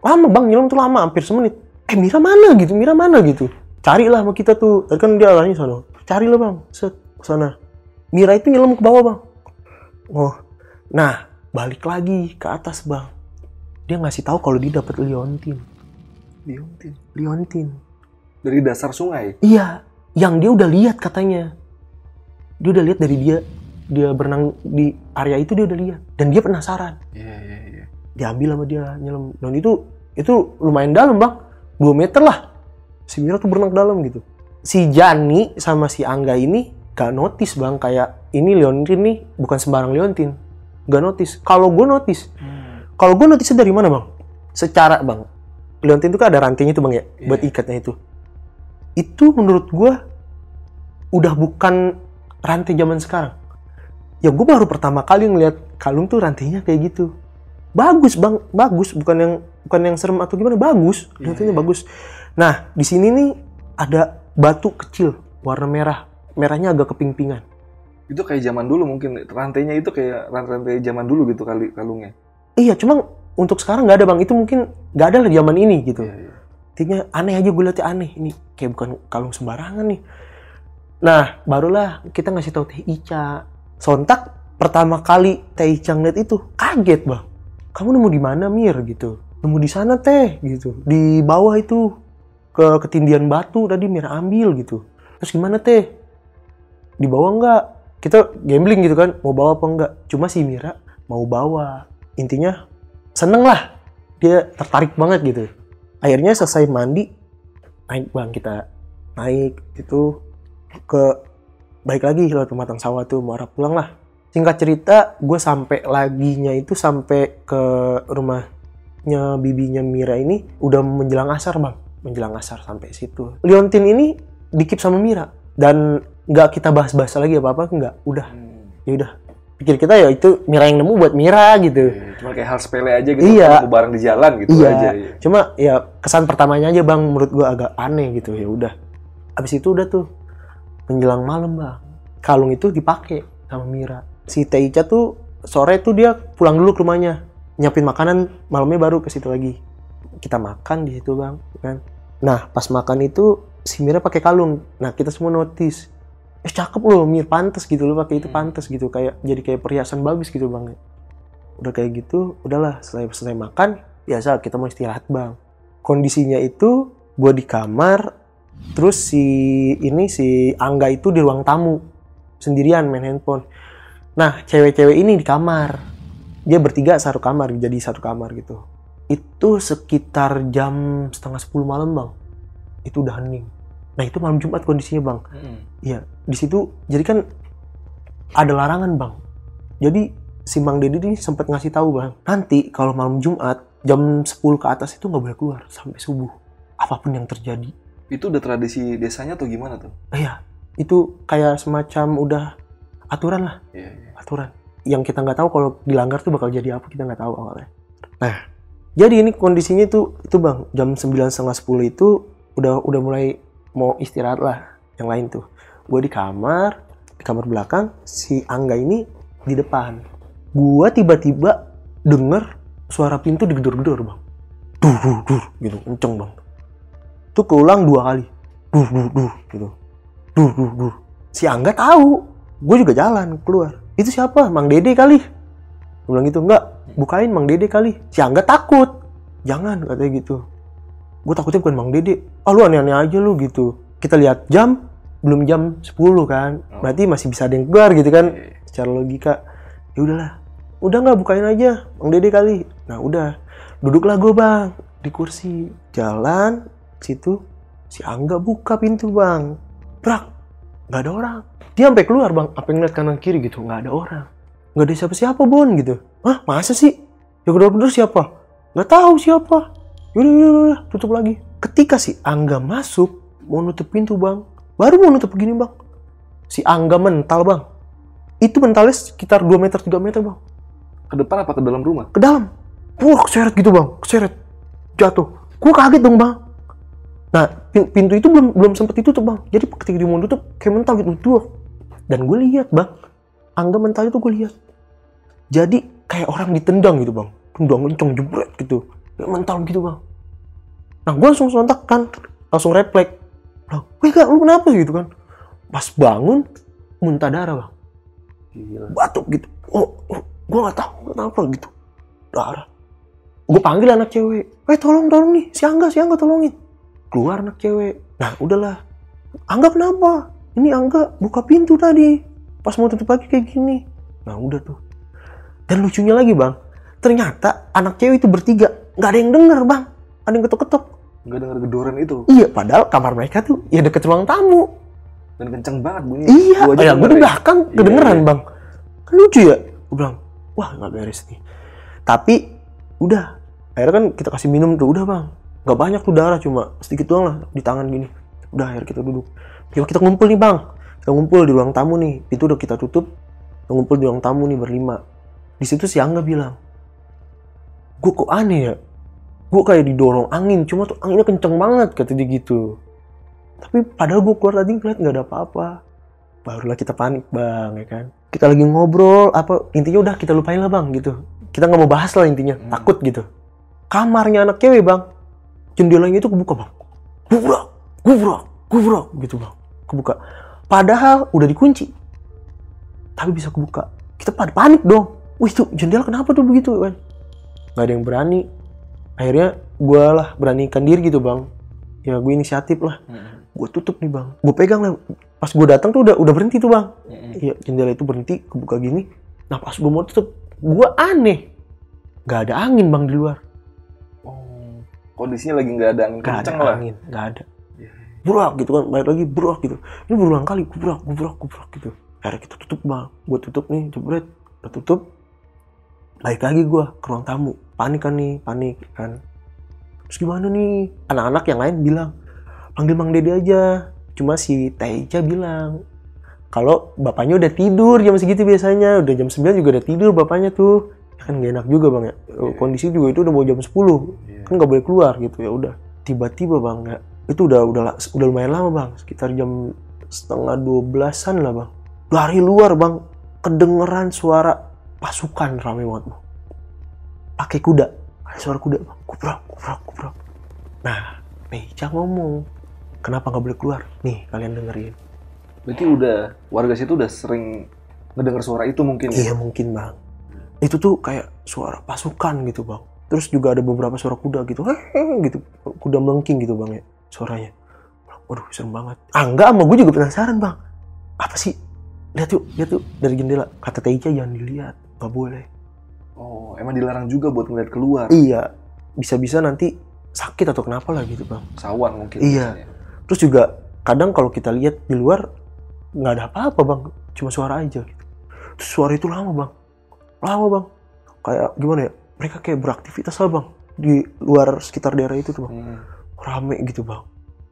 Lama bang nyelam tuh lama hampir semenit. Eh Mira mana gitu? Mira mana gitu? Carilah sama kita tuh. Tadi kan dia arahnya sana. Carilah bang set sana Mira itu nyelam ke bawah bang oh nah balik lagi ke atas bang dia ngasih tahu kalau dia dapat liontin Liontin. liontin Dari dasar sungai. Iya, yang dia udah lihat katanya. Dia udah lihat dari dia dia berenang di area itu dia udah lihat dan dia penasaran. Iya, iya, iya. Diambil sama dia nyelam. Dan itu itu lumayan dalam, Bang. 2 meter lah. Si Mira tuh berenang dalam gitu. Si Jani sama si Angga ini gak notice, Bang, kayak ini Leontin nih bukan sembarang Leontin. Gak notice. Kalau gue notice, kalau gue notice dari mana, Bang? Secara, Bang. Leontin itu kan ada rantainya tuh, Bang ya, buat Iya. ikatnya itu. Itu menurut gue udah bukan rantai zaman sekarang. Ya gue baru pertama kali ngeliat kalung tuh rantainya kayak gitu. Bagus bang, bagus. Bukan yang bukan yang serem atau gimana, bagus. Rantainya iya. bagus. Nah di sini nih ada batu kecil warna merah, merahnya agak keping-pingan. Itu kayak zaman dulu mungkin rantainya itu kayak rantai zaman dulu gitu kali kalungnya. Iya, cuma untuk sekarang nggak ada bang. Itu mungkin nggak ada lah zaman ini gitu. Iya, iya. Aneh aja gue liatnya aneh. Ini kayak bukan kalung sembarangan nih. Nah, barulah kita ngasih tahu Teh Ica. Sontak pertama kali Teh Ica ngeliat itu kaget bang. Kamu nemu di mana Mir gitu? Nemu di sana Teh gitu. Di bawah itu ke ketindian batu tadi Mir ambil gitu. Terus gimana Teh? Di bawah nggak? Kita gambling gitu kan, mau bawa apa enggak? Cuma si Mira mau bawa. Intinya seneng lah. Dia tertarik banget gitu akhirnya selesai mandi naik bang kita naik itu ke baik lagi lewat pematang sawah tuh mau arah pulang lah singkat cerita gue sampai laginya itu sampai ke rumahnya bibinya Mira ini udah menjelang asar bang menjelang asar sampai situ Liontin ini dikip sama Mira dan nggak kita bahas-bahas lagi apa apa nggak udah Hmm. ya udah pikir kita ya itu Mira yang nemu buat Mira gitu Iya, Cuma kayak hal sepele aja gitu. Iya. ketemu bareng di jalan gitu Iya. aja. Iya. Cuma ya kesan pertamanya aja bang menurut gua agak aneh gitu ya udah. Abis itu udah tuh menjelang malam bang. Kalung itu dipakai sama Mira. Si Teica tuh sore tuh dia pulang dulu ke rumahnya nyiapin makanan malamnya baru ke situ lagi. Kita makan di situ bang kan. Nah pas makan itu si Mira pakai kalung. Nah kita semua notice. Eh cakep loh Mir pantas gitu loh pakai itu Hmm. pantas gitu kayak jadi kayak perhiasan bagus gitu bang. Udah kayak gitu udahlah selesai selesai makan biasa kita mau istirahat bang. Kondisinya itu gue di kamar terus si ini si Angga itu di ruang tamu sendirian main handphone. Nah cewek-cewek ini di kamar dia bertiga satu kamar jadi satu kamar gitu. Itu sekitar jam setengah sepuluh malam bang. Itu udah hening nah itu malam Jumat kondisinya bang Hmm. Iya, di situ jadi kan ada larangan bang. Jadi si Bang Deddy ini sempat ngasih tahu bang, nanti kalau malam Jumat jam 10 ke atas itu nggak boleh keluar sampai subuh. Apa pun yang terjadi. Itu udah tradisi desanya atau gimana tuh? Iya, itu kayak semacam udah aturan lah, Iya, iya. aturan. Yang kita nggak tahu kalau dilanggar tuh bakal jadi apa kita nggak tahu awalnya. Nah, jadi ini kondisinya itu itu bang jam 9 setengah 10 itu udah udah mulai mau istirahat lah yang lain tuh. Gue di kamar, di kamar belakang, si Angga ini di depan. Gua tiba-tiba denger suara pintu digedor-gedor bang. Duh, duh, duh, gitu, kenceng bang. Itu keulang dua kali. Duh, duh, duh, gitu. Duh, duh, duh. Si Angga tahu. Gue juga jalan keluar. Itu siapa? Mang Dede kali. Gue bilang gitu, enggak, bukain Mang Dede kali. Si Angga takut. Jangan, katanya gitu. Gue takutnya bukan Mang Dede. Ah lu aneh-aneh aja lu gitu. Kita lihat jam, belum jam 10 kan. Oh. Berarti masih bisa ada yang keluar gitu kan. Iya. Secara logika. Ya udahlah. Udah nggak bukain aja, Mang Dede kali. Nah udah. Duduklah gue bang di kursi. Jalan situ. Si Angga buka pintu bang. Brak. Nggak ada orang. Dia sampai keluar bang. Apa ngeliat kanan kiri gitu. Nggak ada orang. nggak ada siapa-siapa Bon gitu Hah masa sih yang kedor-kedor siapa nggak tahu siapa yaudah, yaudah, yaudah, tutup lagi. Ketika si Angga masuk mau nutup pintu bang. Baru mau nutup begini bang. Si Angga mental bang. Itu mentalnya sekitar 2 meter 3 meter bang. Ke depan apa ke dalam rumah? ke dalam. Wah keseret gitu bang. Keseret. Jatuh. Gua kaget dong bang. Nah pin- pintu itu belum belum sempat ditutup bang. Jadi ketika dia mau tutup kayak mental gitu tuh dan gue lihat bang. Angga mental itu gue lihat. Jadi kayak orang ditendang gitu bang. Tendang kenceng jebret gitu mental gitu bang. Nah gue langsung sontak kan. Langsung refleks. Lah, weh kak lu kenapa? Gitu kan. Pas bangun muntah darah bang. Gila. batuk gitu. Oh, oh gue nggak tahu kenapa gitu. Darah. Gue panggil anak cewek. Eh tolong tolong nih si Angga si Angga tolongin. Keluar anak cewek. Nah udahlah. Angga kenapa? Ini Angga buka pintu tadi. Pas mau tutup lagi kayak gini. Nah udah tuh. Dan lucunya lagi bang. Ternyata anak cewek itu bertiga nggak ada yang denger bang ada yang ketok-ketok Nggak dengar gedoran itu. iya padahal kamar mereka tuh ya deket ruang tamu Dan kenceng banget bunyi. Iya, Gua ya gue di ya. belakang Iya, kedengeran iya. bang. Kan lucu ya. Gue bilang, wah nggak beres nih. Tapi udah, akhirnya kan kita kasih minum tuh, udah bang. Nggak banyak tuh darah, cuma sedikit doang lah di tangan gini. Udah akhirnya kita duduk. Yuk kita ngumpul nih bang. Kita ngumpul di ruang tamu nih. Itu udah kita tutup. Kita ngumpul di ruang tamu nih berlima. Di situ si Angga bilang, gue kok aneh ya. Gue kayak didorong angin, cuma tuh anginnya kenceng banget kata dia gitu. Tapi padahal gue keluar tadi ngeliat nggak ada apa-apa. Barulah kita panik bang ya kan? Kita lagi ngobrol apa intinya udah kita lupain lah bang gitu. Kita nggak mau bahas lah intinya Hmm. takut gitu. Kamarnya anak cewek bang. Jendelanya itu kebuka bang. Gubrak gubrak gubrak gitu bang. Kebuka. Padahal udah dikunci. Tapi bisa kebuka. Kita pada panik dong. Wih tuh jendela kenapa tuh begitu kan nggak ada yang berani akhirnya gue lah beranikan diri gitu bang. Ya gue inisiatif lah. Mm-mm. gue tutup nih bang. Gue pegang lah. Pas gue datang tuh udah udah berhenti tuh bang. Mm-mm. Iya jendela itu berhenti kebuka gini. Nah pas gue mau tutup gue aneh. Nggak ada angin bang di luar. Oh, kondisinya lagi nggak ada angin nggak ada lah. angin nggak ada. Iya. burak gitu kan balik lagi burak gitu. Ini berulang kali burak burak burak gitu. Akhirnya kita tutup bang. Gue tutup nih jebret. Udah tutup balik lagi gue ke ruang tamu. Panik kan nih panik kan. Terus gimana nih? Anak-anak yang lain bilang panggil Mang Dede aja. Cuma si Teja bilang kalau bapaknya udah tidur jam segitu biasanya udah jam 9 juga udah tidur bapaknya tuh. Ya kan gak enak juga bang ya. Kondisi juga itu udah mau jam 10 Iya. kan nggak boleh keluar gitu ya udah. Tiba-tiba bang ya itu udah udah udah lumayan lama bang. Sekitar jam setengah dua belasan lah bang. Dari luar bang. Kedengeran suara pasukan rame banget bang pakai kuda ada suara kuda bang kubrak kubrak kubrak. Nah Meja ngomong kenapa nggak boleh keluar? Nih kalian dengerin. Berarti udah warga situ udah sering ngedengar suara itu mungkin iya ya. mungkin bang. Itu tuh kayak suara pasukan gitu bang. Terus juga ada beberapa suara kuda gitu. Hehehe gitu kuda melengking gitu bang ya suaranya. Waduh serem banget. Ah enggak sama gue juga penasaran bang. Apa sih? Lihat yuk lihat yuk dari jendela. Kata Teja jangan dilihat nggak boleh Oh, emang dilarang juga buat ngeliat keluar. iya bisa-bisa nanti sakit atau kenapa lah gitu bang Sawan mungkin. Iya. biasanya. terus juga kadang kalau kita lihat di luar nggak ada apa-apa bang cuma suara aja gitu. terus suara itu lama bang lama bang kayak gimana ya mereka kayak beraktivitas lah bang di luar sekitar daerah itu tuh bang Hmm. rame gitu bang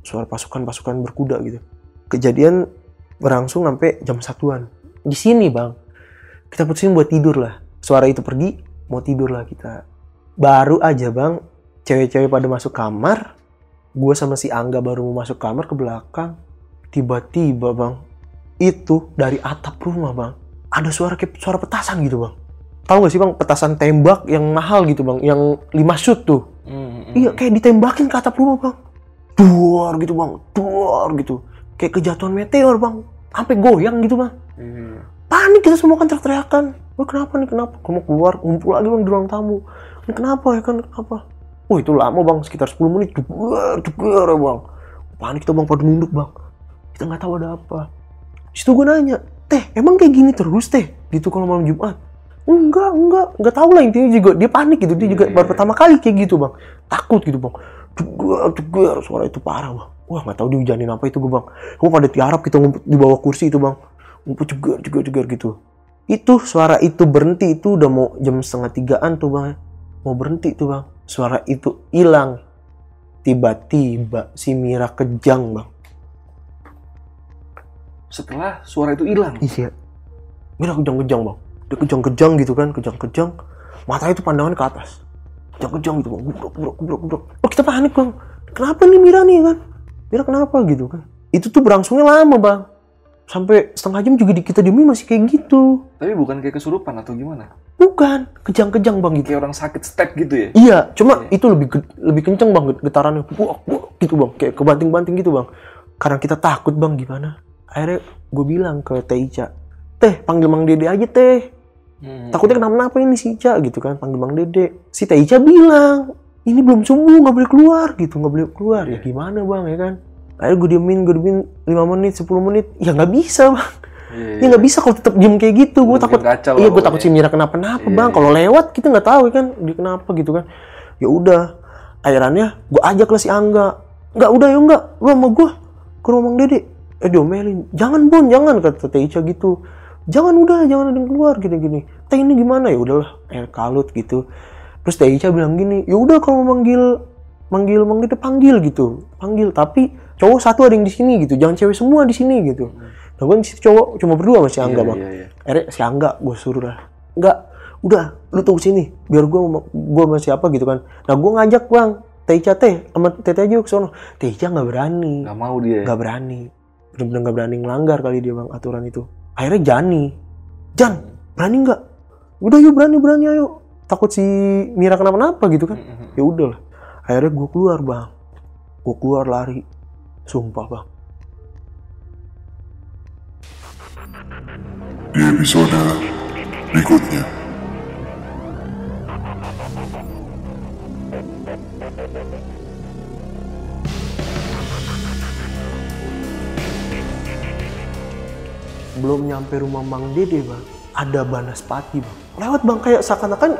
suara pasukan-pasukan berkuda gitu kejadian berlangsung sampai jam satuan di sini bang kita putusin buat tidur lah suara itu pergi mau tidur lah kita baru aja bang cewek-cewek pada masuk kamar gue sama si Angga baru mau masuk kamar ke belakang tiba-tiba bang itu dari atap rumah bang ada suara kayak suara petasan gitu bang tahu gak sih bang petasan tembak yang mahal gitu bang yang lima shoot tuh Hmm, hmm, Iya hmm. kayak ditembakin ke atap rumah bang. Duar gitu bang, duar gitu. Kayak kejatuhan meteor bang. Sampai goyang gitu bang. Hmm. Panik kita semua kan teriak-teriakan. Wah kenapa nih kenapa? Kamu keluar ngumpul lagi bang di ruang tamu. Ini kenapa ya kan kenapa? Oh itu lama bang sekitar 10 menit. Duar, duar ya bang. Panik kita bang pada nunduk bang. Kita nggak tahu ada apa. Situ gue nanya, teh emang kayak gini terus teh? Gitu kalau malam Jumat. Enggak, enggak, enggak tahu lah intinya juga dia panik gitu. Dia juga Iya, baru iya. pertama kali kayak gitu bang. Takut gitu bang. Dugar, dugar, suara itu parah bang. Wah nggak tahu dihujanin apa itu gue bang. Gue pada tiarap kita ngumpet di bawah kursi itu bang. Juga, juga, juga gitu. Itu suara itu berhenti itu udah mau jam setengah tigaan tuh bang. Mau berhenti tuh bang. Suara itu hilang. Tiba-tiba si Mira kejang bang. Setelah suara itu hilang. Iya. Mira kejang-kejang bang. Dia kejang-kejang gitu kan, kejang-kejang. Matanya itu pandangan ke atas. Kejang-kejang gitu bang. Gubrak, gubrak, gubrak, gubrak. Oh kita panik bang. Kenapa nih Mira nih kan? Mira kenapa gitu kan? Itu tuh berlangsungnya lama bang. Sampai setengah jam juga di kita diemin masih kayak gitu. Tapi bukan kayak kesurupan atau gimana? Bukan, kejang-kejang bang gitu. Kayak orang sakit step gitu ya? Iya, cuma itu lebih lebih kenceng bang get- getarannya, buak buak gitu bang, kayak kebanting-banting gitu bang. Karena kita takut bang gimana? Akhirnya gue bilang ke Teh Ica, Teh panggil Mang Dede aja Teh. Hmm. Takutnya kenapa-napa ini si Ica gitu kan, panggil Mang Dede. Si Teh Ica bilang, ini belum subuh nggak boleh keluar gitu, nggak boleh keluar. Ya gimana bang ya kan? Akhirnya gue diemin, gue diemin 5 menit, 10 menit, ya nggak bisa bang. Iya, Ya nggak bisa kalau tetap diem kayak gitu. Gue takut. Iya, gue takut si. Mira kenapa-napa Iya, bang. iya. Kalau lewat kita nggak tahu ya kan dia kenapa gitu kan. Ya udah. Akhirannya gue ajak lah si Angga. Nggak udah ya nggak. Lu sama gue ke rumah Mang Dede. Eh diomelin. Jangan Bon, jangan kata Teh Ica gitu. Jangan udah, jangan ada yang keluar gini-gini. Teh ini gimana ya udahlah. Air kalut gitu. Terus Teh Ica bilang gini, ya udah kalau mau manggil manggil Mang Dede panggil gitu. Panggil tapi cowok satu ada yang di sini gitu. Jangan cewek semua di sini gitu. Nah gue di situ cowok cuma berdua sama si Angga Iya, bang. iya, iya. Akhirnya si Angga gue suruh lah. Enggak, udah lu tunggu sini. Biar gue gue sama siapa gitu kan. Nah gue ngajak bang. Teica teh sama Tete aja ke sono. Teica nggak berani. Nggak mau dia. Nggak berani. Bener-bener nggak berani ngelanggar kali dia bang aturan itu. Akhirnya Jani. Jan, berani nggak? Udah yuk berani berani ayo. Takut si Mira kenapa-napa gitu kan. Hmm, Ya udah lah. Akhirnya gue keluar bang. Gue keluar lari. Sumpah bang. di episode berikutnya. belum nyampe rumah Mang Dede bang ada Banaspati bang lewat bang kayak seakan-akan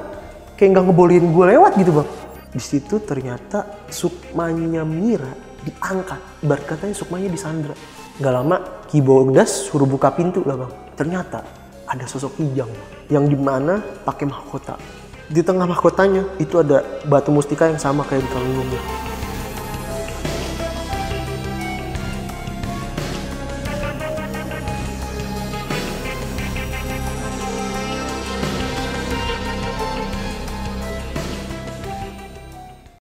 kayak nggak ngebolehin gue lewat gitu bang di situ ternyata sukmanya Mira diangkat. Ibarat katanya sukmanya disandra nggak lama Ki Bogdas suruh buka pintu lah bang. Ternyata ada sosok Bang, yang di mana pakai mahkota. Di tengah mahkotanya itu ada batu mustika yang sama kayak di kalung